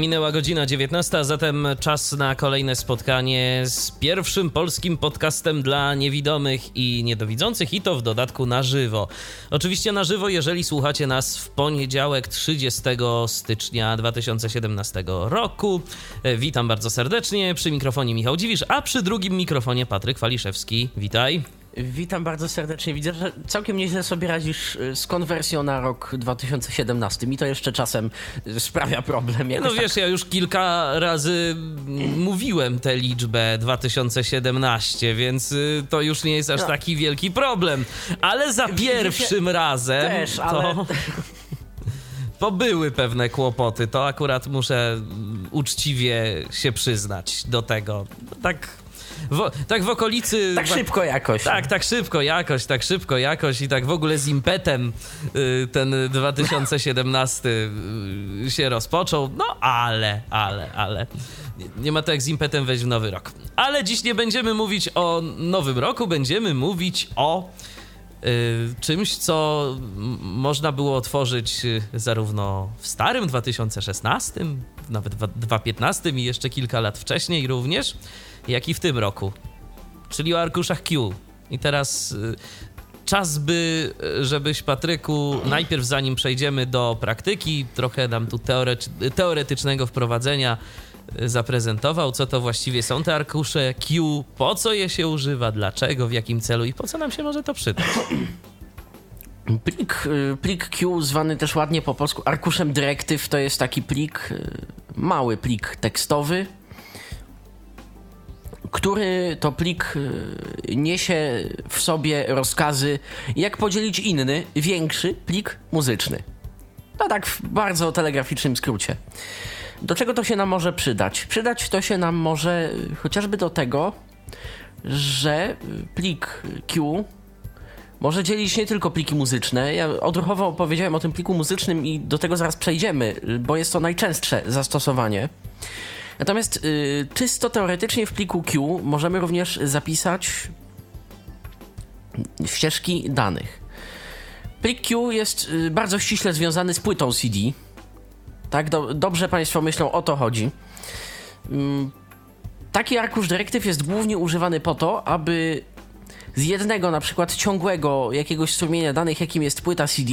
Minęła godzina 19, a zatem czas na kolejne spotkanie z pierwszym polskim podcastem dla niewidomych i niedowidzących i to w dodatku na żywo. Oczywiście na żywo, jeżeli słuchacie nas w poniedziałek 30 stycznia 2017 roku. Witam bardzo serdecznie, przy mikrofonie Michał Dziwisz, a przy drugim mikrofonie Patryk Waliszewski. Witaj. Witam bardzo serdecznie. Widzę, że całkiem nieźle sobie radzisz y, z konwersją na rok 2017. Mi to jeszcze czasem y, sprawia problem. Jakoś no wiesz, tak... ja już kilka razy mówiłem tę liczbę 2017, więc y, to już nie jest aż no. taki wielki problem. Ale za pierwszym razem Też, ale... to... To były pewne kłopoty, to akurat muszę uczciwie się przyznać do tego. Tak w, tak w okolicy... Tak szybko jakoś. Tak, tak szybko jakoś, tak szybko jakoś i tak w ogóle z impetem y, ten 2017 y, się rozpoczął. No ale, ale, ale... Nie ma to jak z impetem wejść w nowy rok. Ale dziś nie będziemy mówić o nowym roku, będziemy mówić o y, czymś, co można było otworzyć zarówno w starym 2016, nawet 2015 i jeszcze kilka lat wcześniej również jak i w tym roku, czyli o arkuszach Q. I teraz y, czas by, y, żebyś Patryku, najpierw zanim przejdziemy do praktyki, trochę nam tu teoretycznego wprowadzenia y, zaprezentował, co to właściwie są te arkusze Q, po co je się używa, dlaczego, w jakim celu i po co nam się może to przydać. Plik, plik Q, zwany też ładnie po polsku arkuszem dyrektyw, to jest taki plik, mały plik tekstowy, który to plik y, niesie w sobie rozkazy, jak podzielić inny, większy plik muzyczny. No tak w bardzo telegraficznym skrócie. Do czego to się nam może przydać? Przydać to się nam może chociażby do tego, że plik Q może dzielić nie tylko pliki muzyczne. Ja odruchowo opowiedziałem o tym pliku muzycznym i do tego zaraz przejdziemy, bo jest to najczęstsze zastosowanie. Natomiast y, czysto teoretycznie w pliku Q możemy również zapisać ścieżki danych. Plik Q jest y, bardzo ściśle związany z płytą CD. Tak, do, dobrze Państwo myślą, o to chodzi. Mm, taki arkusz dyrektyw jest głównie używany po to, aby z jednego na przykład ciągłego jakiegoś strumienia danych, jakim jest płyta CD,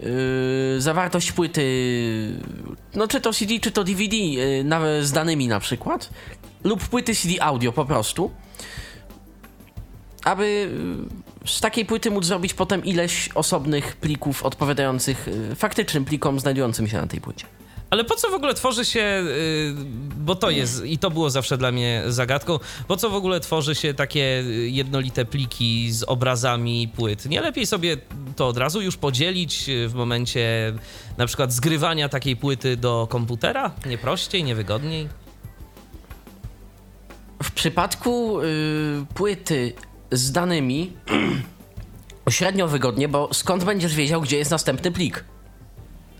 Yy, zawartość płyty, no czy to CD, czy to DVD, yy, z danymi na przykład, lub płyty CD audio po prostu, aby yy, z takiej płyty móc zrobić potem ileś osobnych plików odpowiadających yy, faktycznym plikom znajdującym się na tej płycie. Ale po co w ogóle tworzy się, y, bo to jest i to było zawsze dla mnie zagadką, po co w ogóle tworzy się takie jednolite pliki z obrazami płyt? Nie lepiej sobie to od razu już podzielić w momencie na przykład zgrywania takiej płyty do komputera? Nie prościej, nie wygodniej? W przypadku y, płyty z danymi średnio wygodnie, bo skąd będziesz wiedział, gdzie jest następny plik?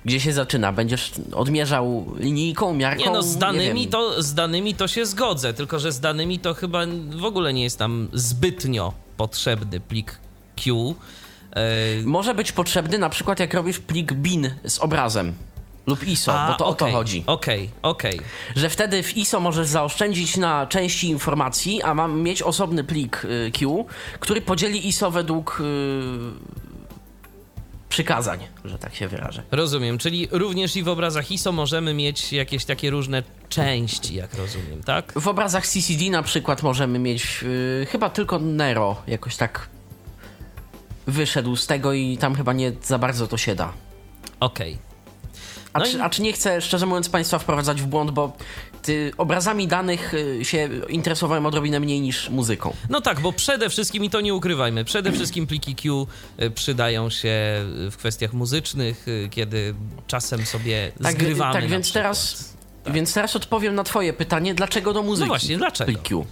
Gdzie się zaczyna? Będziesz odmierzał linijką, miarką? Nie no, z danymi, to, z danymi to się zgodzę, tylko że z danymi to chyba w ogóle nie jest tam zbytnio potrzebny plik Q. E... Może być potrzebny na przykład jak robisz plik bin z obrazem lub ISO, A, bo to okay, o to chodzi. Okej, okay, okej. Okay. Że wtedy w ISO możesz zaoszczędzić na części informacji, a mam mieć osobny plik y, Q, który podzieli ISO według y, przykazań, że tak się wyrażę. Rozumiem, czyli również i w obrazach ISO możemy mieć jakieś takie różne części, jak rozumiem, tak? W obrazach CCD na przykład możemy mieć yy, chyba tylko Nero jakoś tak wyszedł z tego i tam chyba nie za bardzo to się da. Okej. Okay. A, no czy, i... a czy nie chcę, szczerze mówiąc, Państwa wprowadzać w błąd, bo obrazami danych y, się interesowałem odrobinę mniej niż muzyką. No tak, bo przede wszystkim, i to nie ukrywajmy, przede wszystkim pliki Q y, przydają się w kwestiach muzycznych, y, kiedy czasem sobie tak, zgrywamy. Tak, więc teraz, tak. więc teraz odpowiem na Twoje pytanie, dlaczego do muzyki? No właśnie, dlaczego? Plik Q.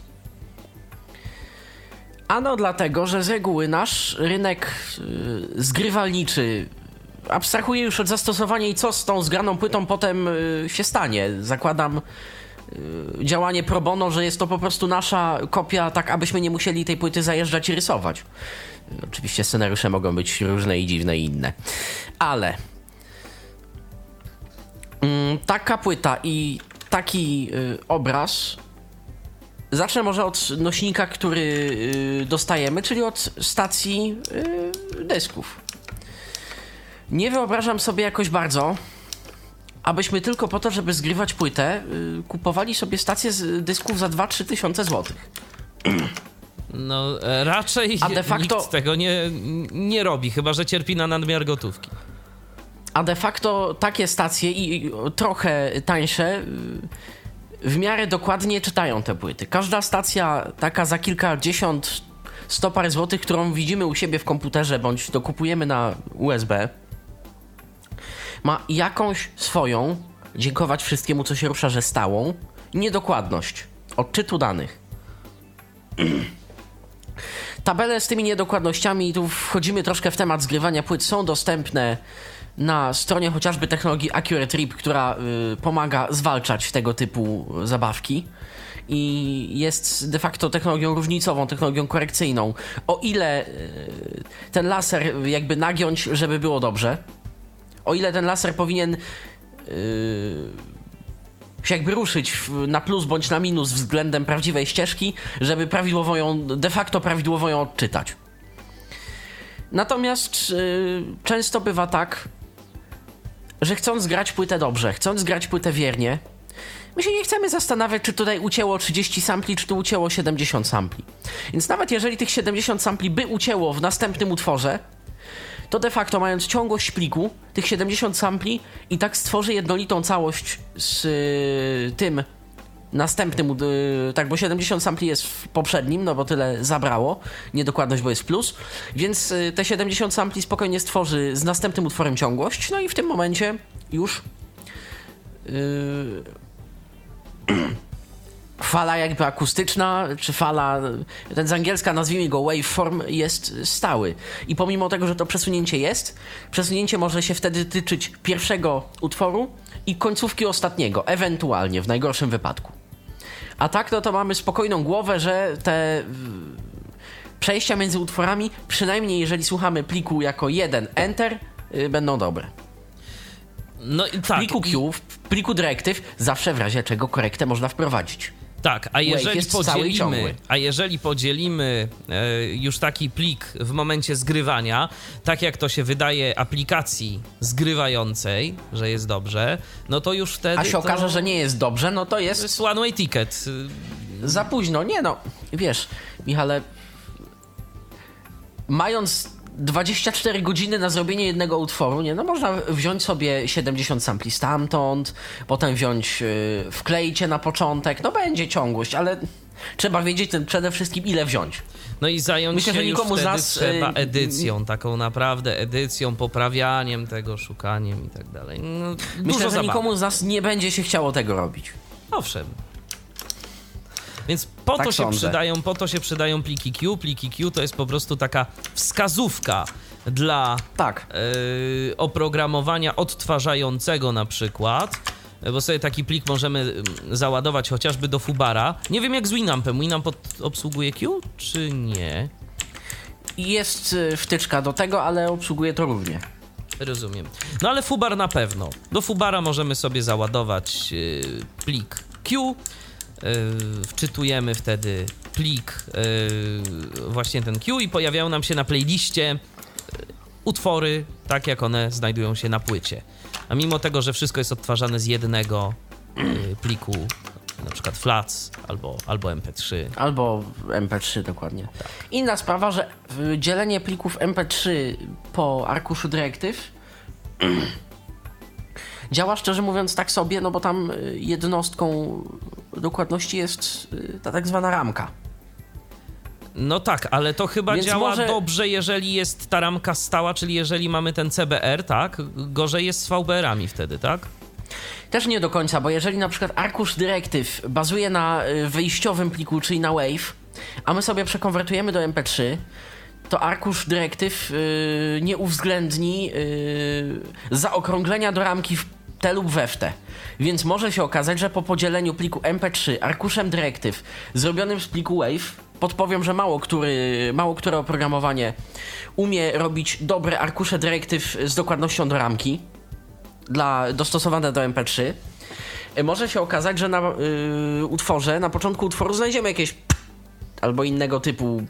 Ano dlatego, że z reguły nasz rynek zgrywalniczy abstrahuję już od zastosowania i co z tą zgraną płytą potem się stanie. Zakładam y, działanie pro bono, że jest to po prostu nasza kopia, tak abyśmy nie musieli tej płyty zajeżdżać i rysować. Oczywiście scenariusze mogą być różne i dziwne i inne. Ale mm, taka płyta i taki y, obraz Zacznę może od nośnika, który y, dostajemy, czyli od stacji y, dysków. Nie wyobrażam sobie jakoś bardzo, abyśmy tylko po to, żeby zgrywać płytę, y, kupowali sobie stację z dysków za 2-3 tysiące złotych. No e, raczej A de facto- nikt tego nie, nie robi, chyba że cierpi na nadmiar gotówki. A de facto takie stacje i trochę tańsze y, w miarę dokładnie czytają te płyty. Każda stacja taka za kilkadziesiąt, sto parę złotych, którą widzimy u siebie w komputerze bądź dokupujemy na USB, ma jakąś swoją, dziękować wszystkiemu, co się rusza, że stałą, niedokładność odczytu danych. Tabele z tymi niedokładnościami, tu wchodzimy troszkę w temat zgrywania płyt, są dostępne na stronie chociażby technologii Accurate Rip, która y, pomaga zwalczać tego typu zabawki i jest de facto technologią różnicową, technologią korekcyjną. O ile y, ten laser jakby nagiąć, żeby było dobrze, o ile ten laser powinien y, się jakby ruszyć w- na plus bądź na minus względem prawdziwej ścieżki, żeby prawidłowo ją, de facto prawidłowo ją odczytać. Natomiast y, często bywa tak, że chcąc grać płytę dobrze, chcąc grać płytę wiernie, my się nie chcemy zastanawiać, czy tutaj ucięło 30 sampli, czy tu ucięło 70 sampli. Więc nawet jeżeli tych 70 sampli by ucięło w następnym utworze, to de facto mając ciągłość pliku, tych 70 sampli i tak stworzy jednolitą całość z y, tym następnym, y, tak, bo 70 sampli jest w poprzednim, no bo tyle zabrało, niedokładność, bo jest plus, więc y, te 70 sampli spokojnie stworzy z następnym utworem ciągłość, no i w tym momencie już y, fala jakby akustyczna, czy fala, ten z angielska nazwijmy go waveform, jest stały. I pomimo tego, że to przesunięcie jest, przesunięcie może się wtedy tyczyć pierwszego utworu i końcówki ostatniego, ewentualnie, w najgorszym wypadku. A tak, no to mamy spokojną głowę, że te y, przejścia między utworami, przynajmniej jeżeli słuchamy pliku jako jeden enter, y, będą dobre. No i W tak. pliku i- Q, w pliku directive, zawsze w razie czego korektę można wprowadzić. Tak, a jeżeli jest podzielimy, a jeżeli podzielimy e, już taki plik w momencie zgrywania, tak jak to się wydaje aplikacji zgrywającej, że jest dobrze, no to już wtedy A się to okaże, że nie jest dobrze, no to to jest jest one way ticket. za późno. Nie no, wiesz, Michale, mając 24 godziny na zrobienie jednego utworu, nie, no można wziąć sobie 70 sampli stamtąd, potem wziąć, yy, wklejcie na początek, no będzie ciągłość, ale trzeba wiedzieć przede wszystkim ile wziąć. No i zająć Myślę, się że już nikomu z wtedy nas, trzeba y, edycją, taką naprawdę edycją, poprawianiem tego, szukaniem i tak dalej. No, Myślę, że zabawy. nikomu z nas nie będzie się chciało tego robić. Owszem. Więc po Tak to się sądzę. przydają, po to się przydają pliki Q. Pliki Q to jest po prostu taka wskazówka dla Tak. yy, oprogramowania odtwarzającego na przykład. Bo sobie taki plik możemy załadować chociażby do Fubara. Nie wiem jak z Winampem. Winamp obsługuje Q, czy nie? Jest y, wtyczka do tego, ale obsługuje to równie. Rozumiem. No ale Fubar na pewno. Do Fubara możemy sobie załadować yy, plik Q. Yy, wczytujemy wtedy plik, yy, właśnie ten Q i pojawiają nam się na playliście yy, utwory, tak jak one znajdują się na płycie. A mimo tego, że wszystko jest odtwarzane z jednego pliku, na przykład FLAC albo, albo MP3, Albo MP3 dokładnie. Inna sprawa, że y, dzielenie plików MP3 po arkuszu dyrektyw działa szczerze mówiąc tak sobie, no bo tam y, jednostką dokładności jest y, ta tak zwana ramka. No tak, ale to chyba Więc działa może- dobrze, jeżeli jest ta ramka stała, czyli jeżeli mamy ten CBR, tak? Gorzej jest z VBR-ami wtedy, tak? Też nie do końca, bo jeżeli na przykład arkusz dyrektyw bazuje na y, wyjściowym pliku, czyli na WAV, a my sobie przekonwertujemy do MP3, to arkusz dyrektyw y, nie uwzględni y, zaokrąglenia do ramki w te lub we w te. Więc może się okazać, że po podzieleniu pliku MP3 arkuszem dyrektyw zrobionym z pliku WAV, podpowiem, że mało, który, mało które oprogramowanie umie robić dobre arkusze dyrektyw z dokładnością do ramki, dla, dostosowane do MP3, może się okazać, że na yy, utworze, na początku utworu znajdziemy jakieś albo innego typu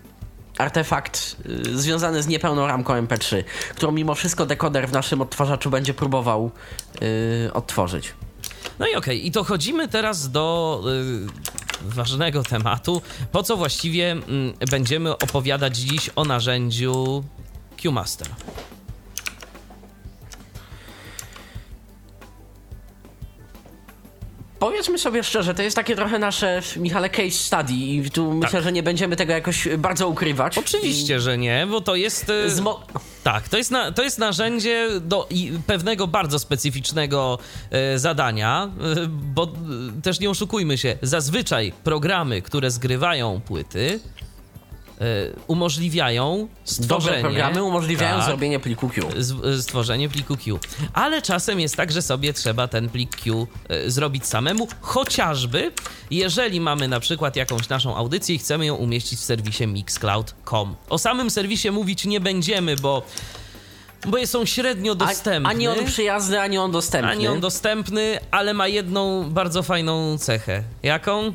artefakt y, związany z niepełną ramką MP3, którą mimo wszystko dekoder w naszym odtwarzaczu będzie próbował y, odtworzyć. No i okej, okay. i dochodzimy teraz do y, ważnego tematu. Po co właściwie y, będziemy opowiadać dziś o narzędziu QMaster? Powiedzmy sobie szczerze, to jest takie trochę nasze, Michale, case study i tu tak. myślę, że nie będziemy tego jakoś bardzo ukrywać. Oczywiście, że nie, bo to jest... E, Zmo tak, to jest, na, to jest narzędzie do pewnego bardzo specyficznego e, zadania, e, bo też nie oszukujmy się, zazwyczaj programy, które zgrywają płyty, umożliwiają stworzenie... Dobre programy umożliwiają tak, zrobienie pliku Q. E, stworzenie pliku Q. Ale czasem jest tak, że sobie trzeba ten plik Q e, zrobić samemu, chociażby jeżeli mamy na przykład jakąś naszą audycję i chcemy ją umieścić w serwisie mixcloud.com. O samym serwisie mówić nie będziemy, bo bo jest on średnio dostępny. ani on przyjazny, ani on dostępny. Ani on dostępny, ale ma jedną bardzo fajną cechę. Jaką?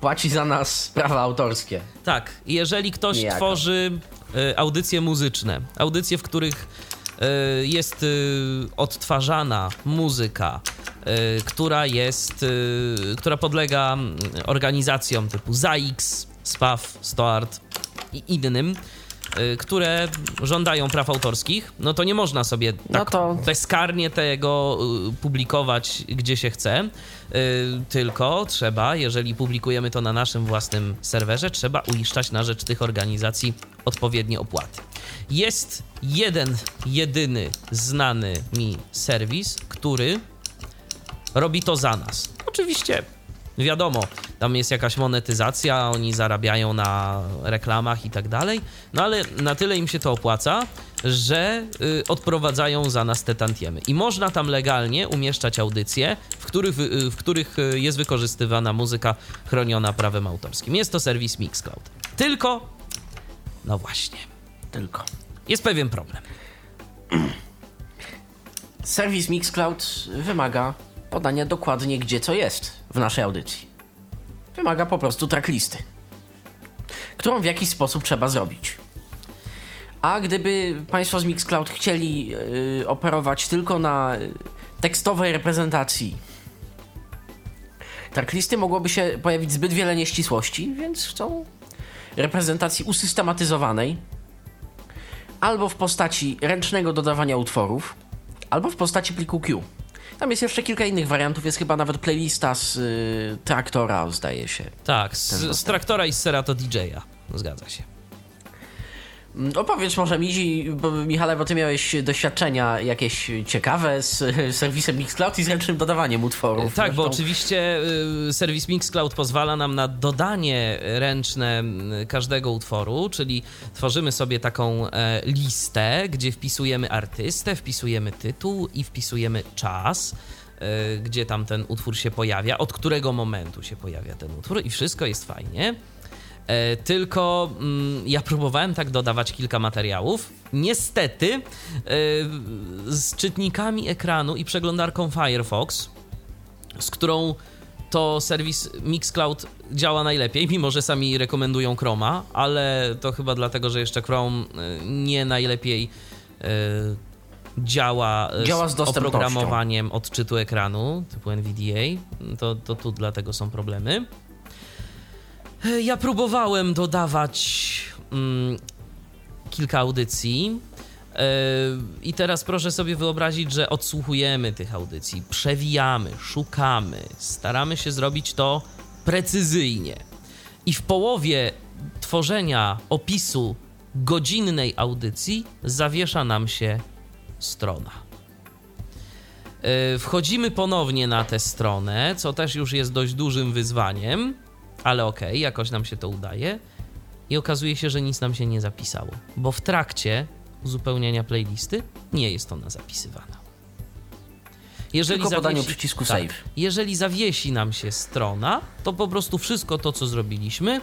Płaci za nas prawa autorskie. Tak, jeżeli ktoś tworzy y, audycje muzyczne, audycje, w których y, jest y, odtwarzana muzyka, która jest, która podlega mm, organizacjom typu ZAX, SPAW, STOART i innym, które żądają praw autorskich, no to nie można sobie no tak to... bezkarnie tego y, publikować gdzie się chce, y, tylko trzeba, jeżeli publikujemy to na naszym własnym serwerze, trzeba uiszczać na rzecz tych organizacji odpowiednie opłaty. Jest jeden, jedyny znany mi serwis, który robi to za nas. Oczywiście Wiadomo, tam jest jakaś monetyzacja, oni zarabiają na reklamach i tak dalej, no ale na tyle im się to opłaca, że y, odprowadzają za nas te tantiemy. I można tam legalnie umieszczać audycje, w których, y, w których y, jest wykorzystywana muzyka chroniona prawem autorskim. Jest to serwis Mixcloud. Tylko, no właśnie, tylko. Jest pewien problem. Serwis Mixcloud wymaga podania dokładnie, gdzie co jest w naszej audycji. Wymaga po prostu tracklisty, którą w jakiś sposób trzeba zrobić. A gdyby Państwo z Mixcloud chcieli yy, operować tylko na tekstowej reprezentacji, tracklisty mogłoby się pojawić zbyt wiele nieścisłości, więc chcą reprezentacji usystematyzowanej albo w postaci ręcznego dodawania utworów, albo w postaci pliku Q. Tam jest jeszcze kilka innych wariantów, jest chyba nawet playlista z y, traktora, zdaje się. Tak, z, z traktora i z Serato DJ-a, zgadza się. Opowiedz może mi, bo, Michale, bo ty miałeś doświadczenia jakieś ciekawe z serwisem Mixcloud i z ręcznym dodawaniem utworów. Tak, bo oczywiście y, serwis Mixcloud pozwala nam na dodanie ręczne każdego utworu, czyli tworzymy sobie taką e, listę, gdzie wpisujemy artystę, wpisujemy tytuł i wpisujemy czas e, gdzie tam ten utwór się pojawia, od którego momentu się pojawia ten utwór i wszystko jest fajnie. E, tylko mm, ja próbowałem tak dodawać kilka materiałów. Niestety e, z czytnikami ekranu i przeglądarką Firefox, z którą to serwis Mixcloud działa najlepiej, mimo że sami rekomendują Chroma, ale to chyba dlatego, że jeszcze Chrome e, nie najlepiej działa, działa z, z oprogramowaniem odczytu ekranu typu NVDA. To, to tu dlatego są problemy. E, ja próbowałem dodawać mm, kilka audycji. Yy, I teraz proszę sobie wyobrazić, że odsłuchujemy tych audycji, przewijamy, szukamy, staramy się zrobić to precyzyjnie. I w połowie tworzenia opisu godzinnej audycji zawiesza nam się strona. Yy, wchodzimy ponownie na tę stronę, co też już jest dość dużym wyzwaniem ale okej, okay, jakoś nam się to udaje. I okazuje się, że nic nam się nie zapisało, bo w trakcie uzupełniania playlisty nie jest ona zapisywana. Jeżeli Tylko podaniu przycisku tak, save. Jeżeli zawiesi nam się strona, to po prostu wszystko to, co zrobiliśmy,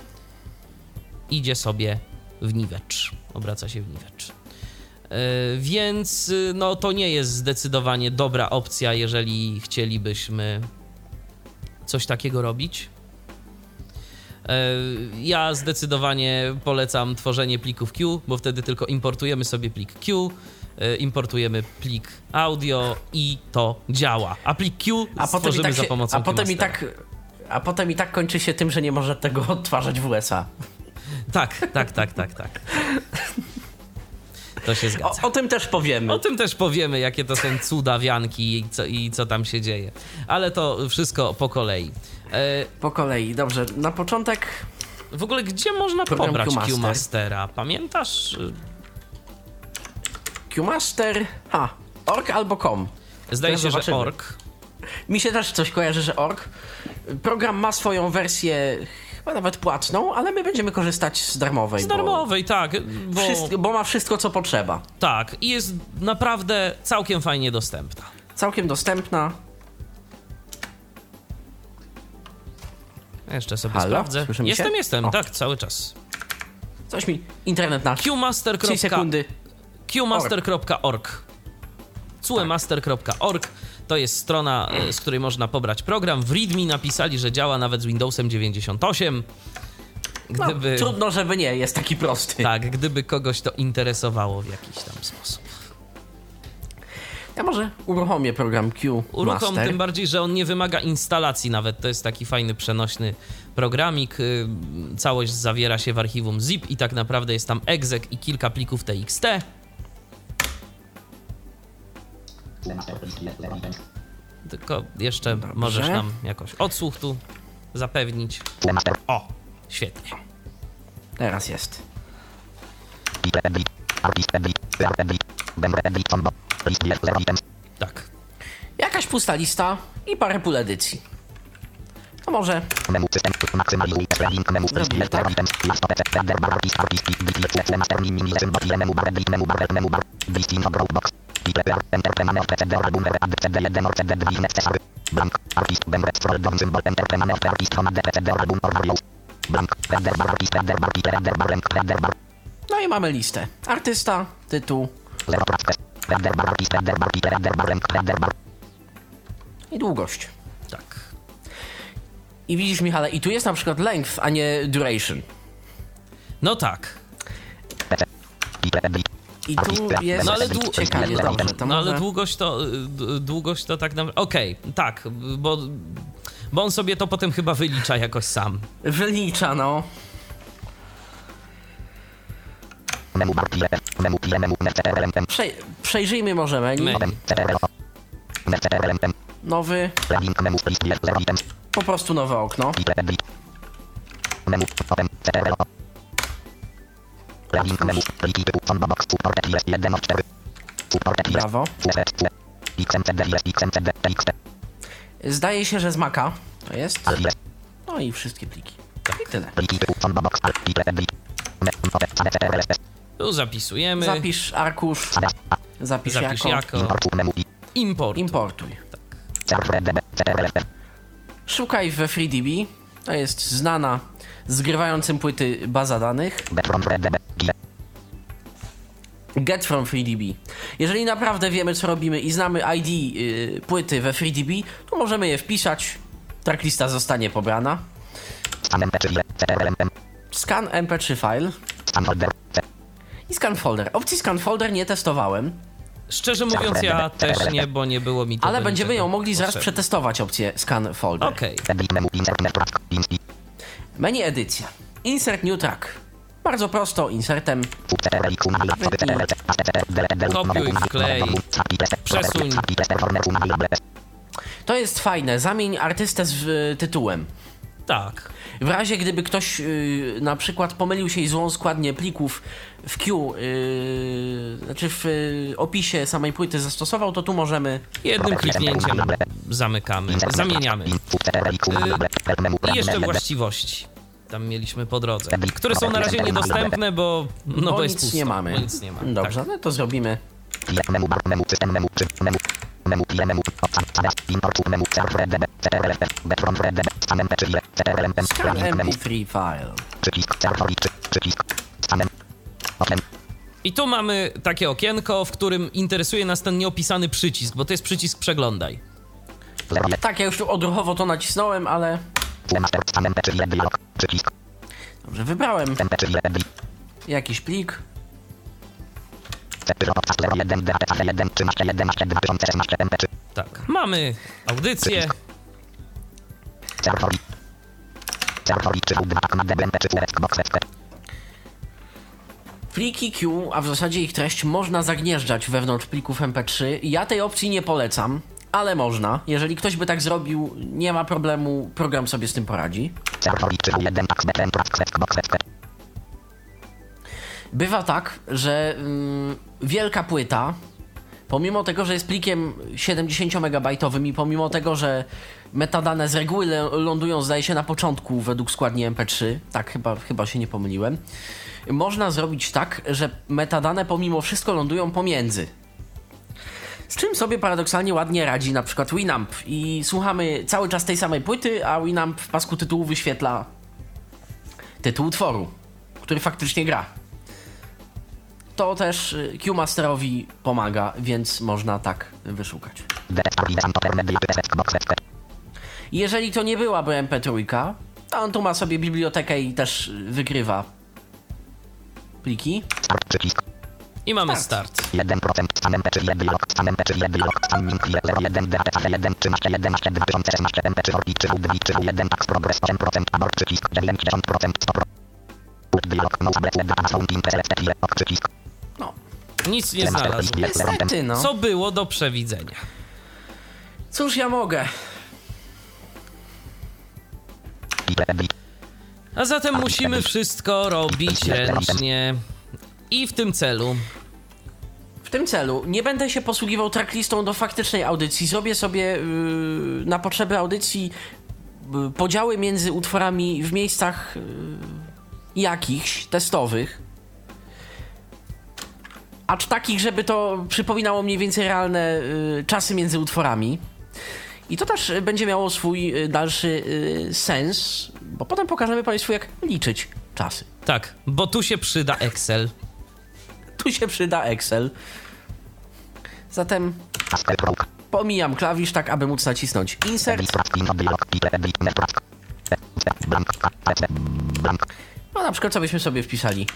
idzie sobie w niwecz. Obraca się w niwecz. E, Więc y, no, to nie jest zdecydowanie dobra opcja, jeżeli chcielibyśmy coś takiego robić. E, Ja zdecydowanie polecam tworzenie plików Q, bo wtedy tylko importujemy sobie plik Q, e, importujemy plik audio i to działa. A plik Q A stworzymy tak za się, pomocą a, potem i tak, a potem i tak kończy się tym, że nie może tego odtwarzać w USA. Tak, tak, tak, tak, tak. To się zgadza. O, o tym też powiemy. O tym też powiemy, jakie to są cudawianki i co, i co tam się dzieje. Ale to wszystko po kolei. E, Po kolei, dobrze. Na początek w ogóle, gdzie można Program pobrać Qmaster. Qmastera? Pamiętasz? Qmaster. Ha, org albo com. Zdaje się, że org. Mi się też coś kojarzy, że org. Program ma swoją wersję, chyba nawet płatną, ale my będziemy korzystać z darmowej. Z darmowej, tak. Bo, Bo, wszystko, bo ma wszystko, co potrzeba. Tak, i jest naprawdę całkiem fajnie dostępna. Całkiem dostępna. Jeszcze sobie Halo? sprawdzę. Słyszymy się? Jestem, jestem, O. tak, cały czas. Coś mi. Internet nasz. Qmaster. 3 sekundy. qmaster.org cuemaster.org to jest strona, e, z której można pobrać program. W README napisali, że działa nawet z Windowsem 98. No, Gdyby, Trudno, żeby nie, jest taki prosty. tak, gdyby kogoś to interesowało w jakiś tam sposób. Ja może uruchomię program Q Uruchom tym bardziej, że on nie wymaga instalacji nawet. To jest taki fajny, przenośny programik. Y, Całość zawiera się w archiwum zip i tak naprawdę jest tam exec i kilka plików txt. Tylko jeszcze możesz nam jakoś odsłuch tu zapewnić. O, świetnie. Teraz jest. Tak. Jakaś pusta lista i parę pól edycji. To może zrobimy tak. No i mamy listę. Artysta, tytuł i długość. Tak. I widzisz, Michale, i tu jest na przykład length, a nie duration. No tak. I tu jest No ale dłu- ciekawie, dobrze, to No może... ale długość to, długość to tak naprawdę... Okej, tak, bo, bo on sobie to potem chyba wylicza jakoś sam. Wylicza, no. Przej przejrzyjmy może menu. Menu. Nowy, po prostu nowe okno. Brawo. Zdaje się, że z Maca to jest. No i wszystkie pliki. I tyle. Tu zapisujemy. Zapisz arkusz, zapisz, Zapisz jako, jako. Import. importuj. Szukaj we FreeDB. To jest znana zgrywającym płyty baza danych. Get from FreeDB. Jeżeli naprawdę wiemy, co robimy i znamy ID y, płyty we FreeDB, to możemy je wpisać. Tracklista zostanie pobrana. Scan MP3 file i scan folder. Opcji scan folder nie testowałem, Szczerze mówiąc, ja też nie, bo nie było mi to ale będziemy ją mogli zaraz potrzebne. przetestować opcję scan folder. Okej, Menu edycja. Insert new track. Bardzo prosto, insertem. kopiuj, wklej, przesuń. To jest fajne. Zamień artystę z y, tytułem. Tak. W razie gdyby ktoś y, na przykład pomylił się i złą składnię plików w Q, y, znaczy w y, opisie samej płyty zastosował, to tu możemy Jednym kliknięciem zamykamy, zamieniamy. Y, I jeszcze właściwości. Tam mieliśmy po drodze, które są na razie niedostępne, bo no bo nic pusto, nie mamy. Bo nic nie ma. Dobrze, Tak. no to zrobimy. Scan MP3 file. I tu mamy takie okienko, w którym interesuje nas ten nieopisany przycisk, bo to jest przycisk przeglądaj. Tak, ja już tu odruchowo to nacisnąłem, ale... Dobrze, wybrałem jakiś plik. Tak, mamy audycję. Pliki Q, a w zasadzie ich treść można zagnieżdżać wewnątrz plików MP3. Ja tej opcji nie polecam, ale można. Jeżeli ktoś by tak zrobił, nie ma problemu, program sobie z tym poradzi. Bywa tak, że mm, wielka płyta, pomimo tego, że jest plikiem 70-megabajtowym i pomimo tego, że metadane z reguły lądują, zdaje się, na początku według składni MP3, tak chyba, chyba się nie pomyliłem, można zrobić tak, że metadane pomimo wszystko lądują pomiędzy. Z czym sobie paradoksalnie ładnie radzi na przykład Winamp i słuchamy cały czas tej samej płyty, a Winamp w pasku tytułu wyświetla tytuł utworu, który faktycznie gra. To też y, Q-Masterowi pomaga, więc można tak wyszukać. Jeżeli to nie byłaby MP3, to on tu ma sobie bibliotekę i też y, wygrywa pliki. I mamy Tak. start. 1% stan MP3 1 blok, stan MP3 1 blok, stan min 01 DATH 1 13 11 2016 MP3 orbi 3 2 3 1 tax progress 8% abort przycisk 90% 100 Put blok no tablet data sound impress tile ok przycisk No, Nic nie znalazł. niestety no. Co było do przewidzenia? Cóż ja mogę? A zatem musimy wszystko robić ręcznie. I w tym celu W tym celu nie będę się posługiwał tracklistą do faktycznej audycji. Zrobię sobie yy, na potrzeby audycji yy, podziały między utworami w miejscach yy, jakichś testowych. Acz takich, żeby to przypominało mniej więcej realne yy, czasy między utworami. I to też y, będzie miało swój y, dalszy y, sens, bo potem pokażemy Państwu, jak liczyć czasy. tak, bo tu się przyda Excel. Tu się przyda Excel. Zatem pomijam klawisz tak, aby móc nacisnąć insert. No na przykład co byśmy sobie wpisali.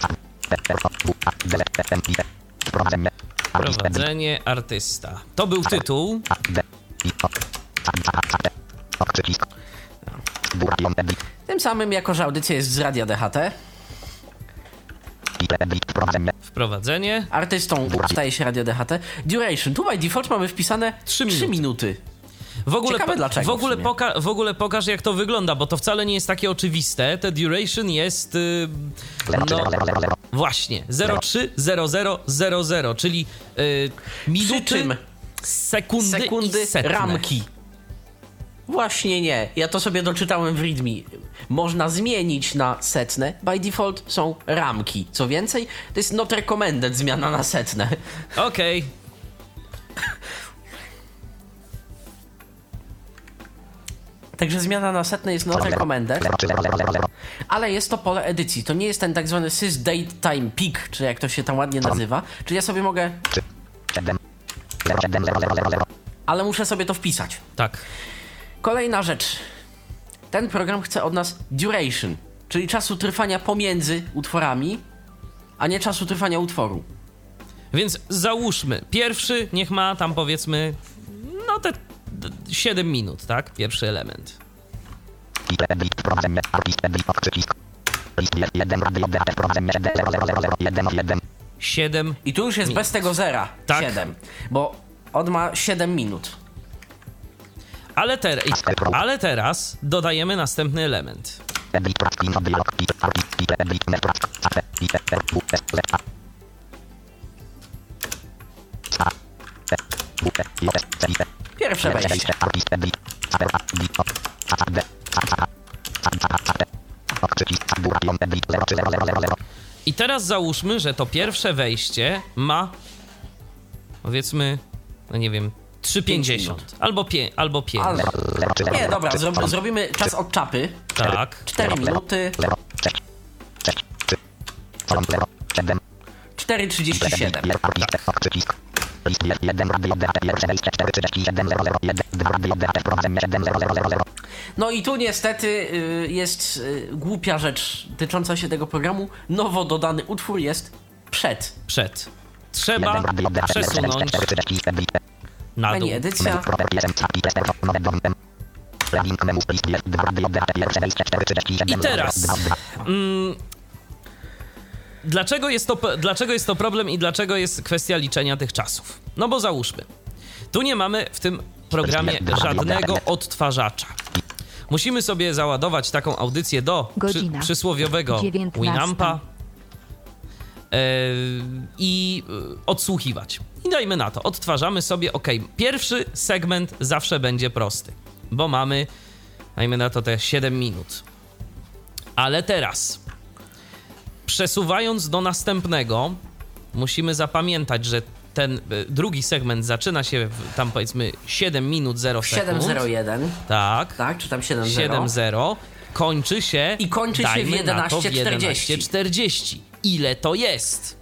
Wprowadzenie Prowadzenie artysta. To był tytuł. Tym samym, jako że audycja jest z radia DHT, wprowadzenie artystą staje się radio DHT. Duration. Tu by default mamy wpisane Trzy 3 minuty. minuty. W ogóle, Ciekawe dlaczego w, ogóle w poka- w ogóle pokaż, jak to wygląda, bo to wcale nie jest takie oczywiste. Te duration jest. y, no, właśnie, 030000, czyli y, minuty, sekundy, sekundy, ramki. Właśnie nie. Ja to sobie doczytałem w README. Można zmienić na setne. By default są ramki. Co więcej, to jest not recommended zmiana na setne. Okej. Także zmiana na setne jest not recommended. Ale jest to pole edycji. To nie jest ten tak zwany sys date time peak, czy jak to się tam ładnie nazywa. Czyli ja sobie mogę, 7 07 000 ale muszę sobie to wpisać. Tak. Kolejna rzecz. Ten program chce od nas duration, czyli czasu trwania pomiędzy utworami, a nie czasu trwania utworu. Więc załóżmy, pierwszy niech ma tam powiedzmy, no te 7 minut, tak? Pierwszy element. pile bit wprowadzenie artist bit ok przycisk list jest 1 radio DAT wprowadzenie 00001 1 7. I tu już jest bez tego zera Tak. 7, bo on ma 7 minut. Ale, ter- ale teraz dodajemy następny element. E e Pierwsze wejście. artist bit a r a bit ok a a d a a a a a d ok przycisk duration bit 03000 I teraz załóżmy, że to pierwsze wejście ma powiedzmy, no nie wiem, 3,50 albo, pie, albo 5. Ale... Nie, dobra, zro zrobimy czas od czapy. Tak. 4 minuty. 4,37. No i tu niestety y, jest y, głupia rzecz tycząca się tego programu. Nowo dodany utwór jest przed. Przed. Trzeba przesunąć na dół. Pani edycja. I teraz. Mm, dlaczego, jest to, dlaczego jest to problem i dlaczego jest kwestia liczenia tych czasów? No bo załóżmy. Tu nie mamy w tym programie żadnego odtwarzacza. Musimy sobie załadować taką audycję do przy, przysłowiowego 19. Winampa e, i e, odsłuchiwać. I dajmy na to, odtwarzamy sobie, ok, pierwszy segment zawsze będzie prosty, bo mamy, dajmy na to te 7 minut. Ale teraz, przesuwając do następnego, musimy zapamiętać, że ten e, drugi segment zaczyna się w, tam powiedzmy 7 minut 0 sekund. 7.01. Tak. Tak, czy tam 7.0? 7-0 kończy się I kończy się w dajmy na to 11:40. 11:40. Ile to jest?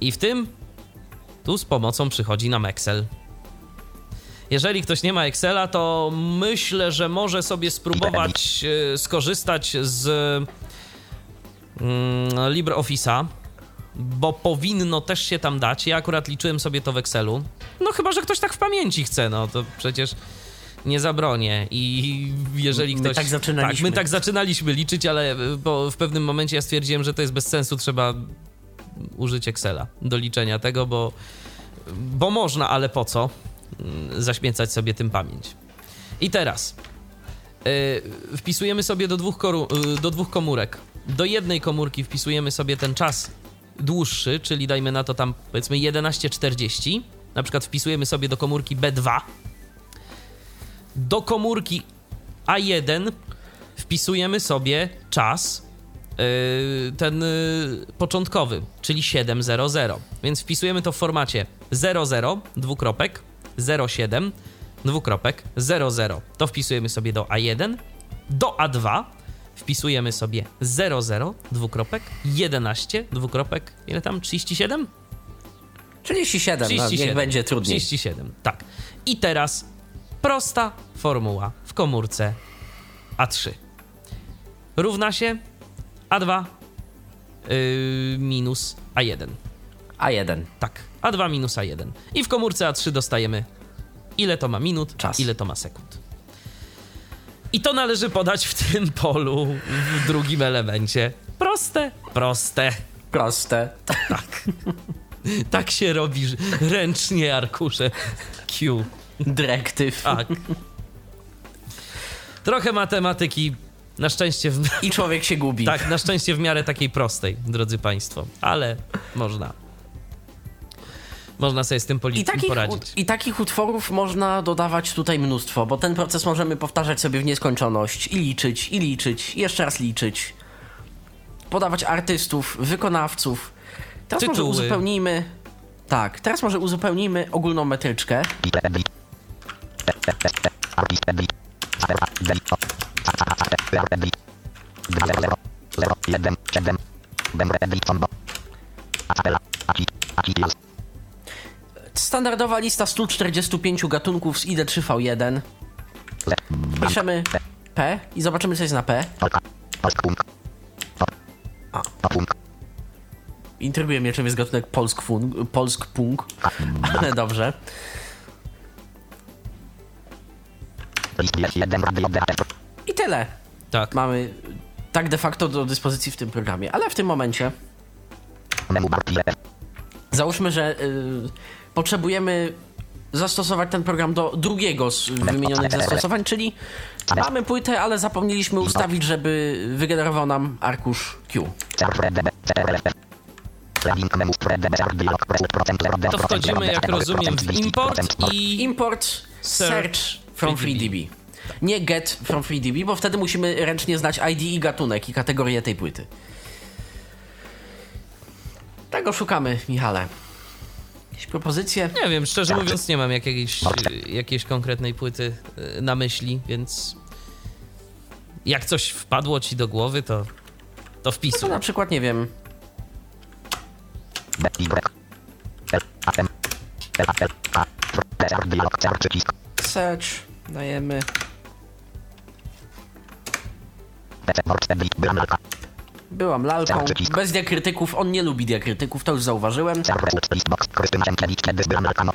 I w tym tu z pomocą przychodzi nam Excel. Jeżeli ktoś nie ma Excela, to myślę, że może sobie spróbować e, skorzystać z mm, LibreOffice'a, bo powinno też się tam dać. Ja akurat liczyłem sobie to w Excelu. No chyba, że ktoś tak w pamięci chce, no to przecież nie zabronię. I jeżeli My ktoś. tak zaczynaliśmy. Tak, my tak zaczynaliśmy liczyć, ale e, bo w pewnym momencie ja stwierdziłem, że to jest bez sensu, trzeba użyć Excela do liczenia tego, bo, bo można, ale po co zaśmiecać sobie tym pamięć. I teraz yy, wpisujemy sobie do dwóch, koru, yy, do dwóch komórek. Do jednej komórki wpisujemy sobie ten czas dłuższy, czyli dajmy na to tam powiedzmy 11.40. Na przykład wpisujemy sobie do komórki B2. Do komórki A1 wpisujemy sobie czas yy, ten yy, początkowy, czyli 700. Więc wpisujemy to w formacie 00, dwukropek, 07, dwukropek, 00. To wpisujemy sobie do A1. Do A2 wpisujemy sobie 00, dwukropek, 11, dwukropek, ile tam? 37? 37, no, niech będzie trudniej. 37, tak. I teraz prosta formuła w komórce A3. Równa się A2 yy, minus A1. A1. Tak, A2 minus A1. I w komórce A3 dostajemy ile to ma minut, Czas. ile to ma sekund. I to należy podać w tym polu w drugim elemencie. Proste, proste. Proste. Tak. Tak się robi ręcznie arkusze Q. Dyrektyw. Tak. Trochę matematyki, na szczęście w, I człowiek się gubi. tak, na szczęście w miarę takiej prostej, drodzy Państwo, ale można. Można sobie z tym I poli- takich, poradzić. I takich utworów można dodawać tutaj mnóstwo, bo ten proces możemy powtarzać sobie w nieskończoność i liczyć, i liczyć, i jeszcze raz liczyć. Podawać artystów, wykonawców. Teraz może Tytuły. uzupełnijmy. Tak, teraz może uzupełnijmy ogólną metryczkę. Standardowa lista 145 gatunków z ID3V1. Piszemy P i zobaczymy, co jest na P. Intryguje mnie, czym jest gatunek polsk, fun, polsk punk, ale dobrze. I tyle. Tak. Mamy tak de facto do dyspozycji w tym programie, ale w tym momencie załóżmy, że y, potrzebujemy zastosować ten program do drugiego z wymienionych zastosowań, czyli mamy płytę, ale zapomnieliśmy ustawić, żeby wygenerował nam arkusz Q. To wchodzimy, jak rozumiem, w import i Import search from FreeDB. FreeDB. Nie get from FreeDB, bo wtedy musimy ręcznie znać ID i gatunek i kategorię tej płyty. Tego szukamy, Michale. Jakieś propozycje? Nie wiem, szczerze mówiąc, nie mam jakiejś, jakiejś konkretnej płyty y, na myśli, więc jak coś wpadło ci do głowy, to, to No to wpisuj. na przykład, nie wiem, search, dajemy Byłam lalką, bez diakrytyków, on nie lubi diakrytyków, to już zauważyłem. No,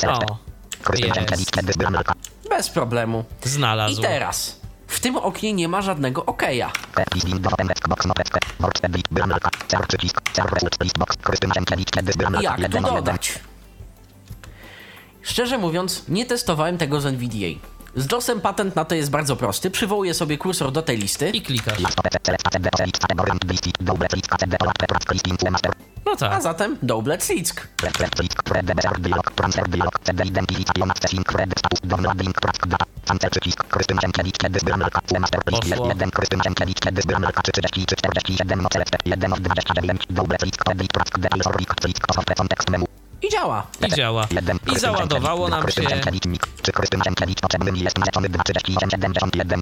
O, jest. Bez problemu. I znalazł. teraz, w tym oknie nie ma żadnego okeja. No, Jak tu 1, 1, dodać? Szczerze mówiąc, nie testowałem tego z NVDA. Z JOSem patent na to jest bardzo prosty. Przywołuję sobie kursor do tej listy. I klikasz. A, A, Double, A, No A tak. zatem Doublet Slick. Left, left, List, Red, D, R, dialog, Transfer, dialog, C, D, Identification, Accessing, Red, Status, Download, Link, Prac, Data, Cancel, przycisk, Krystyna Sienkiewicz, kiedy Byranalka, C, Master, List, Poszło. 1, Krystyna Sienkiewicz, kiedy Byranalka, 3, 30, 3, 47, Select, 1 od 29, Double, List, Red, Prac, D, List, List, Soft, Context, Menu, I działa. I działa. I załadowało nam się. Sienkiewicz, Mik, Czy Krystyna Sienkiewicz potrzebny mi jest narzeczony 2, 37, 71,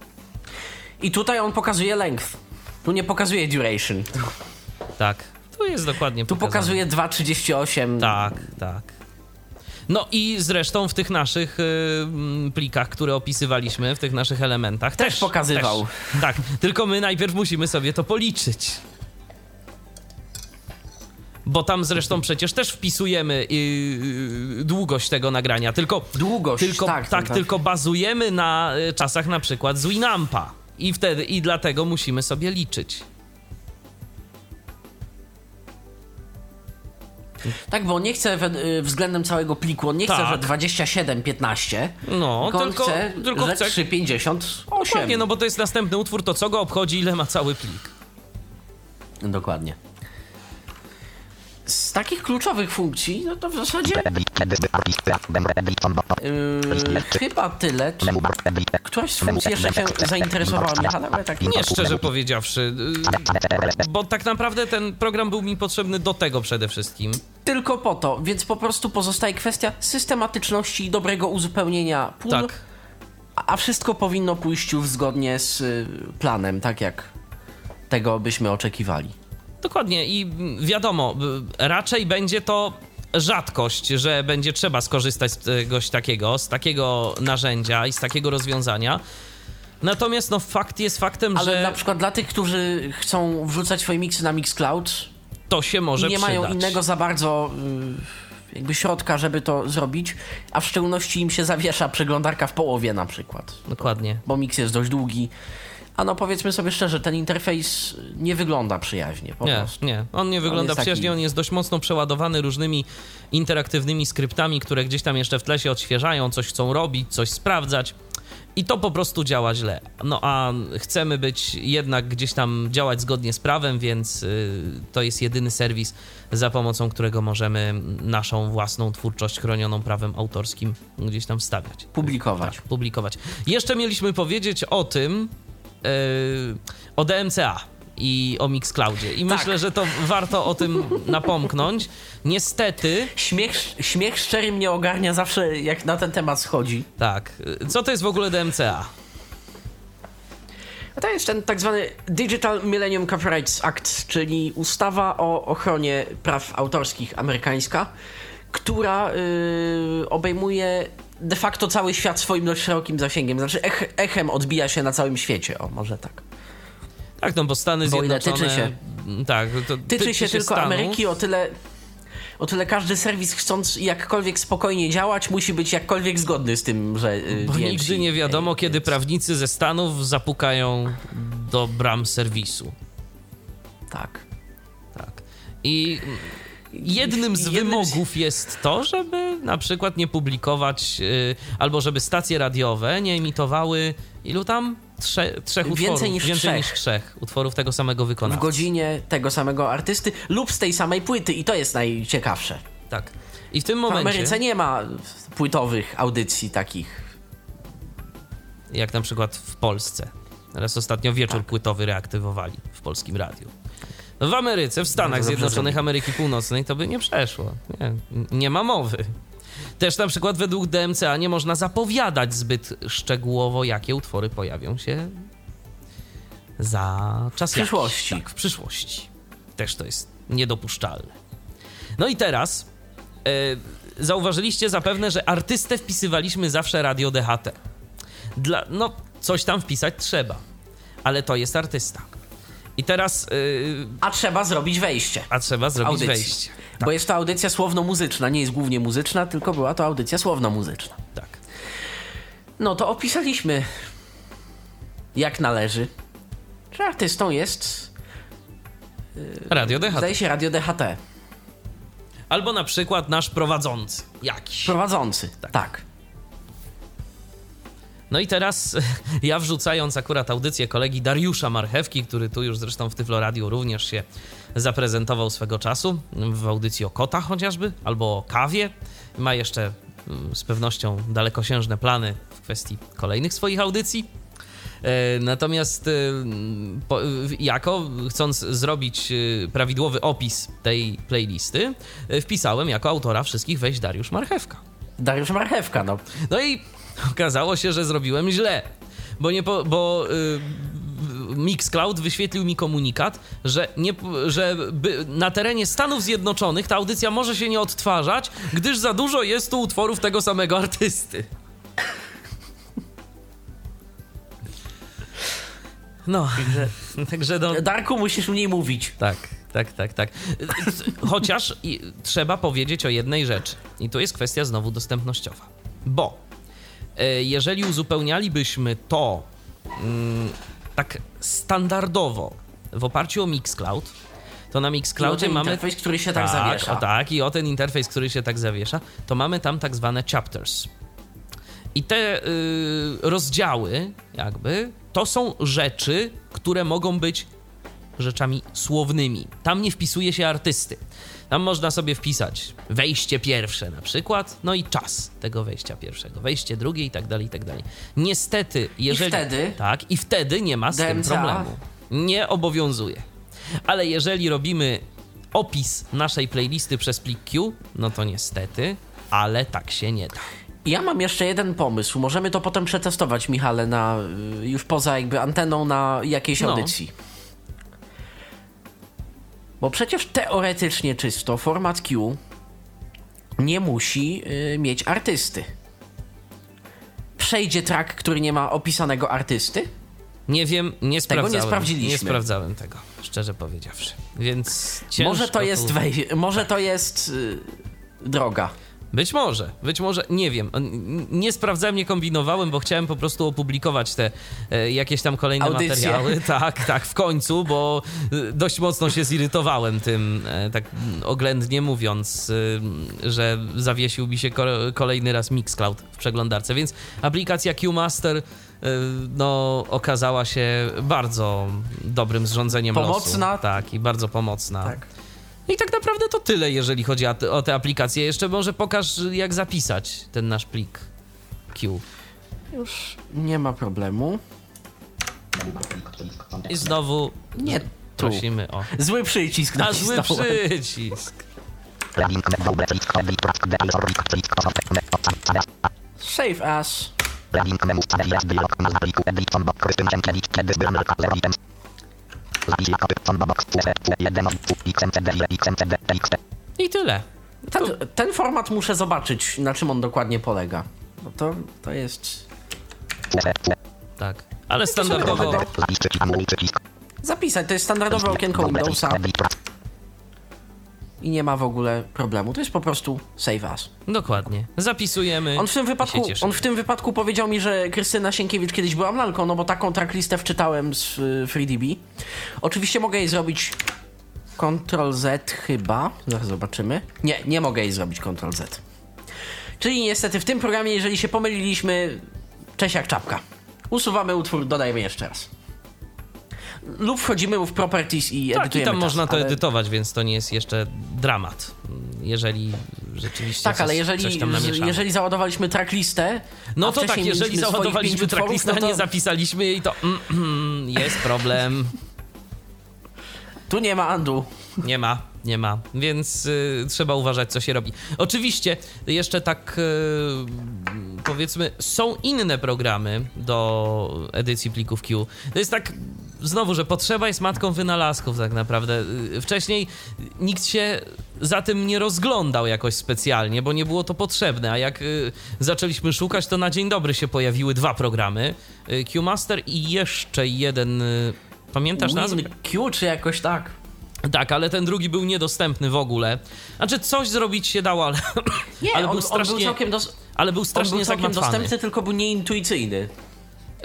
I tutaj on pokazuje length. Tu nie pokazuje duration. Tak. Tu jest dokładnie Tu pokazane. pokazuje 2,38. Tak, tak. No i zresztą w tych naszych y, mm, plikach, które opisywaliśmy, w tych naszych elementach też, pokazywał. Też, tak, tylko my najpierw musimy sobie to policzyć. Bo tam zresztą przecież też wpisujemy y, y, długość tego nagrania, tylko Długość, tylko, tak, tak, tak. tylko bazujemy na y, czasach na przykład z Winampa. I wtedy i dlatego musimy sobie liczyć. Tak, bo nie chce we, względem całego pliku, on nie chce, Tak. że 27,15, No, tylko, tylko- chce, tylko że chce- 3,58. Dokładnie, no bo to jest następny utwór, to co go obchodzi, ile ma cały plik. Dokładnie. Z takich kluczowych funkcji, no to w zasadzie yy, chyba tyle. Czy któraś z funkcji jeszcze się zainteresowała tak Nie, szczerze powiedziawszy, y, bo tak naprawdę ten program był mi potrzebny do tego przede wszystkim. tylko po to, więc po prostu pozostaje kwestia systematyczności i dobrego uzupełnienia pól, Tak. a a wszystko powinno pójść już zgodnie z y, planem, tak jak tego byśmy oczekiwali. Dokładnie i wiadomo, raczej będzie to rzadkość, że będzie trzeba skorzystać z czegoś takiego, z takiego narzędzia i z takiego rozwiązania. Natomiast no fakt jest faktem, Ale że na przykład dla tych, którzy chcą wrzucać swoje miksy na Mixcloud to się może nie przydać. mają innego za bardzo y, jakby środka, żeby to zrobić, a w szczególności im się zawiesza przeglądarka w połowie na przykład, Dokładnie. bo miks jest dość długi. A no powiedzmy sobie szczerze, ten interfejs nie wygląda przyjaźnie po Nie, prostu. nie. On nie wygląda taki- przyjaźnie, on jest dość mocno przeładowany różnymi interaktywnymi skryptami, które gdzieś tam jeszcze w tle się odświeżają, coś chcą robić, coś sprawdzać. I to po prostu działa źle. No a chcemy być jednak gdzieś tam działać zgodnie z prawem, więc y, to jest jedyny serwis, za pomocą którego możemy naszą własną twórczość chronioną prawem autorskim gdzieś tam wstawiać Publikować. Tak, publikować. Jeszcze mieliśmy powiedzieć o tym, o DMCA i o Mixcloudzie. I Tak. myślę, że to warto o tym napomknąć. Niestety, Śmiech, śmiech szczery mnie ogarnia zawsze, jak na ten temat schodzi. tak. yy, Co to jest w ogóle DMCA? A to jest ten tak zwany Digital Millennium Copyrights Act, czyli ustawa o ochronie praw autorskich amerykańska, która yy, obejmuje de facto cały świat swoim dość szerokim zasięgiem. Znaczy ech, echem odbija się na całym świecie, o może tak. Tak, no bo Stany Bo Zjednoczone... tyczy się? Tak, to Tyczy, się, tylko Stanów. Ameryki o tyle... O tyle każdy serwis chcąc jakkolwiek spokojnie działać, musi być jakkolwiek zgodny z tym, że. Yy, Bo nigdy nie wiadomo, yy, kiedy więc- prawnicy ze Stanów zapukają do bram serwisu. Tak. Tak. I jednym z Jednym wymogów jest to, żeby na przykład nie publikować, y, albo żeby stacje radiowe nie emitowały ilu tam? Trze, trzech Więcej utworów. niż Więcej trzech. niż trzech utworów tego samego W wykonawcy. godzinie tego samego artysty lub z tej samej płyty, i to jest najciekawsze. Tak. I w tym W momencie, Ameryce nie ma płytowych audycji takich. jak na przykład w Polsce, teraz ostatnio wieczór Tak. płytowy reaktywowali w polskim radiu. No w Ameryce, w Stanach dobrze Zjednoczonych. Ameryki Północnej to by nie przeszło. Nie, nie ma mowy. Też na przykład według DMCA nie można zapowiadać zbyt szczegółowo, jakie utwory pojawią się za czas W przyszłości. Jakiś. Tak, w przyszłości. Też to jest niedopuszczalne. No i teraz e, zauważyliście zapewne, że artystę wpisywaliśmy zawsze radio DHT. Dla, no, coś tam wpisać trzeba, ale to jest artysta. I teraz, e, A trzeba zrobić wejście. a trzeba zrobić Audycji. wejście. Bo jest to audycja słowno-muzyczna, nie jest głównie muzyczna, tylko była to audycja słowno-muzyczna. Tak. No to opisaliśmy jak należy, że artystą jest, Radio DHT. zdaje się, Radio DHT. Albo na przykład nasz prowadzący jakiś. Prowadzący, tak. No i teraz ja wrzucając akurat audycję kolegi Dariusza Marchewki, który tu już zresztą w Tyflo Radio również się zaprezentował swego czasu, w audycji o kotach chociażby, albo o kawie. Ma jeszcze mm, z pewnością dalekosiężne plany w kwestii kolejnych swoich audycji. E, Natomiast e, jako chcąc zrobić e, prawidłowy opis tej playlisty, wpisałem jako autora wszystkich wejść Dariusz Marchewka. Dariusz Marchewka, no. No i okazało się, że zrobiłem źle, bo, nie po, bo y, Mixcloud wyświetlił mi komunikat, że, nie, że by, na terenie Stanów Zjednoczonych ta audycja może się nie odtwarzać, gdyż za dużo jest tu utworów tego samego artysty. No, także no, Darku, musisz mniej mówić. tak, tak, tak, tak. Chociaż i, trzeba powiedzieć o jednej rzeczy. I to jest kwestia znowu dostępnościowa. Bo jeżeli uzupełnialibyśmy to mm, tak standardowo w oparciu o Mixcloud, to na Mixcloudzie mamy... interfejs, który się tak zawiesza. O tak, i o ten interfejs, który się tak zawiesza, to mamy tam tak zwane chapters. I te y, rozdziały, jakby, to są rzeczy, które mogą być rzeczami słownymi. Tam nie wpisuje się artysty. Tam można sobie wpisać wejście pierwsze na przykład, no i czas tego wejścia pierwszego, wejście drugie i tak dalej, i tak dalej. Niestety, jeżeli... wtedy? Tak, i wtedy nie ma z tym DMCA? problemu. Nie obowiązuje. Ale jeżeli robimy opis naszej playlisty przez plik Q, no to niestety, ale tak się nie da. Ja mam jeszcze jeden pomysł. Możemy to potem przetestować, Michale, na, y, już poza jakby anteną na jakiejś No. Bo przecież teoretycznie czysto format Q nie musi y, mieć artysty. Przejdzie track, który nie ma opisanego artysty? Nie wiem, nie sprawdzałem. nie sprawdziliśmy. Nie sprawdzałem tego, szczerze powiedziawszy. Więc Może to jest tu- może to jest y, droga. Być może, być może, nie wiem. Nie sprawdzałem, nie kombinowałem, bo chciałem po prostu opublikować te e, jakieś tam kolejne Audycje. materiały. Tak, tak, w końcu, bo e, dość mocno się zirytowałem tym, e, tak oględnie mówiąc, e, że zawiesił mi się ko- kolejny raz Mixcloud w przeglądarce, więc aplikacja QMaster e, no, okazała się bardzo dobrym zrządzeniem Pomocna. losu. Tak, i bardzo pomocna. Tak. I tak naprawdę to tyle, jeżeli chodzi o te, o te aplikacje. Jeszcze może pokaż, jak zapisać ten nasz plik Q. Już nie ma problemu. I znowu Nie tu. prosimy o... Zły przycisk A zły przycisk. Save as. I tyle. Ten, ten format muszę zobaczyć, na czym on dokładnie polega. Bo to, to jest. Tak. Ale standardowo... Zapisać, to jest standardowe okienko Windowsa i nie ma w ogóle problemu. To jest po prostu save as. Dokładnie. Zapisujemy On w tym wypadku, on w tym wypadku powiedział mi, że Krystyna Sienkiewicz kiedyś była lalką, no bo taką tracklistę wczytałem z y, FreeDB. Oczywiście mogę jej zrobić Ctrl Z chyba. Zaraz zobaczymy. Nie, nie mogę jej zrobić Ctrl Z. Czyli niestety w tym programie, jeżeli się pomyliliśmy, cześć jak czapka. Usuwamy utwór, dodajemy jeszcze raz. Lub wchodzimy w properties i Tak, i edytujemy tam czas, można to ale- edytować, więc to nie jest jeszcze dramat. Jeżeli rzeczywiście Tak, coś, ale jeżeli, jeżeli załadowaliśmy tracklistę. No to tak, jeżeli załadowaliśmy tracklistę, no to- nie zapisaliśmy jej, to mm, mm, jest problem. Tu nie ma Andu. Nie ma, nie ma, więc y, trzeba uważać, co się robi. Oczywiście, jeszcze tak y, powiedzmy, są inne programy do edycji plików Q. To jest tak, znowu, że potrzeba jest matką wynalazków, tak naprawdę. Y, Wcześniej nikt się za tym nie rozglądał jakoś specjalnie, bo nie było to potrzebne, a jak y, zaczęliśmy szukać, to na dzień dobry się pojawiły dwa programy: y, Q-Master i jeszcze jeden. Pamiętasz nazwę? Win Q czy jakoś tak? Tak, ale ten drugi był niedostępny w ogóle. Znaczy, coś zrobić się dało, ale, Nie, ale on, był strasznie, on był całkiem, dos- ale był on strasznie był całkiem dostępny, tylko był nieintuicyjny.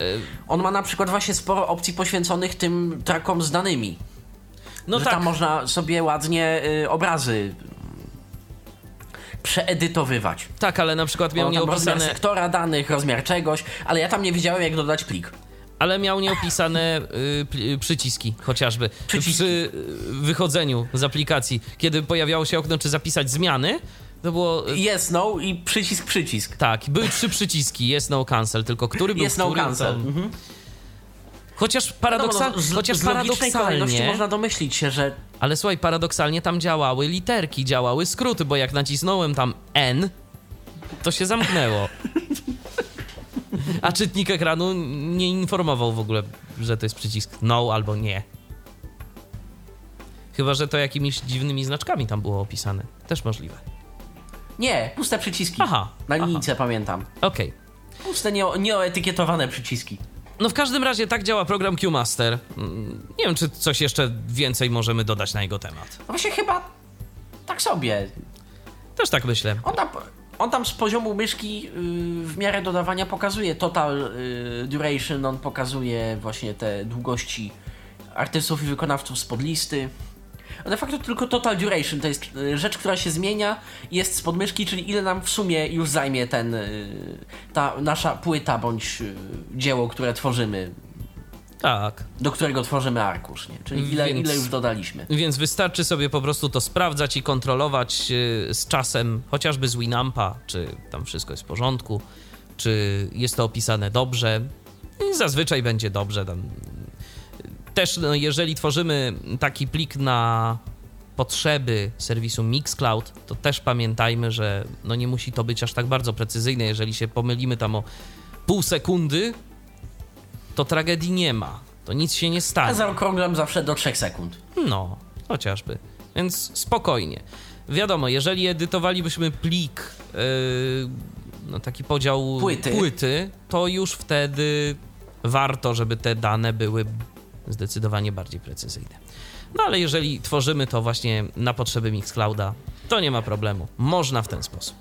Y, On ma na przykład właśnie sporo opcji poświęconych tym trakom znanymi. No że tak, tam można sobie ładnie y, obrazy y, przeedytowywać. tak, ale na przykład miał tam rozmiar nieopisane, sektora danych, rozmiar czegoś, ale ja tam nie wiedziałem jak dodać plik. ale miał nieopisane y, pl- przyciski chociażby. Przyciski. Przy y, wychodzeniu z aplikacji, kiedy pojawiało się okno, czy zapisać zmiany, to było... Yes, no i przycisk, przycisk. Tak, były trzy przyciski, yes, no, cancel, tylko który był Yes, no, cancel. Mhm. Chociaż, Wiadomo, paradoksa- no, z, chociaż z paradoksalnie... można domyślić się, że Ale słuchaj, paradoksalnie tam działały literki, działały skróty, bo jak nacisnąłem tam N, to się zamknęło. A czytnik ekranu nie informował w ogóle, że to jest przycisk no albo nie. Chyba, że to jakimiś dziwnymi znaczkami tam było opisane. Też możliwe. Nie, puste przyciski. Aha, Na linijce pamiętam. Okej. Puste, nie, nieoetykietowane przyciski. No w każdym razie tak działa program QMaster. Mm, Nie wiem, czy coś jeszcze więcej możemy dodać na jego temat. No właśnie chyba tak sobie. Też tak myślę. On tam, on tam z poziomu myszki yy, w miarę dodawania pokazuje total yy, duration, on pokazuje właśnie te długości artystów i wykonawców spod listy. A de facto tylko total duration to jest yy, rzecz, która się zmienia jest spod myszki, czyli ile nam w sumie już zajmie ten, yy, ta nasza płyta bądź yy, dzieło, które tworzymy, Tak. do którego tworzymy arkusz, nie? Czyli ile, Więc- ile już dodaliśmy. Więc wystarczy sobie po prostu to sprawdzać i kontrolować y, z czasem, chociażby z Winampa, czy tam wszystko jest w porządku, czy jest to opisane dobrze. I zazwyczaj będzie dobrze. Tam. Też, no, jeżeli tworzymy taki plik na potrzeby serwisu Mixcloud, to też pamiętajmy, że no nie musi to być aż tak bardzo precyzyjne. Jeżeli się pomylimy tam o pół sekundy, to tragedii nie ma. To nic się nie stanie. zaokrąglam zawsze do 3 sekund. No, chociażby. Więc spokojnie. Wiadomo, jeżeli edytowalibyśmy plik, yy, no taki podział Płyty. płyty, to już wtedy warto, żeby te dane były zdecydowanie bardziej precyzyjne. No ale jeżeli tworzymy to właśnie na potrzeby Mixclouda, to nie ma problemu. Można w ten sposób.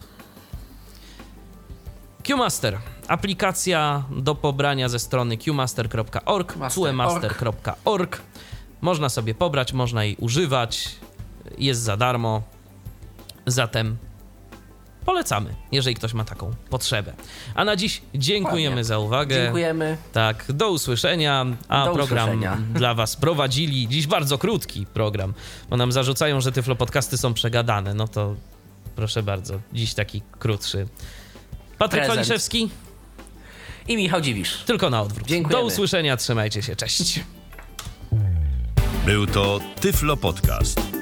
QMaster. Aplikacja do pobrania ze strony qmaster.org, Master. qmaster.org. Można sobie pobrać, można jej używać. Jest za darmo. Zatem polecamy, jeżeli ktoś ma taką potrzebę. A na dziś dziękujemy Dokładnie. za uwagę. Dziękujemy. Tak, do usłyszenia. A Do program usłyszenia. dla Was prowadzili dziś bardzo krótki program, bo nam zarzucają, że tyflo podcasty są przegadane. No to proszę bardzo, dziś taki krótszy. Patryk Prezent. Waliszewski, I Michał Dziwisz. tylko na odwrót. Dziękujemy. Do usłyszenia, trzymajcie się, cześć. Był to Tyflo Podcast.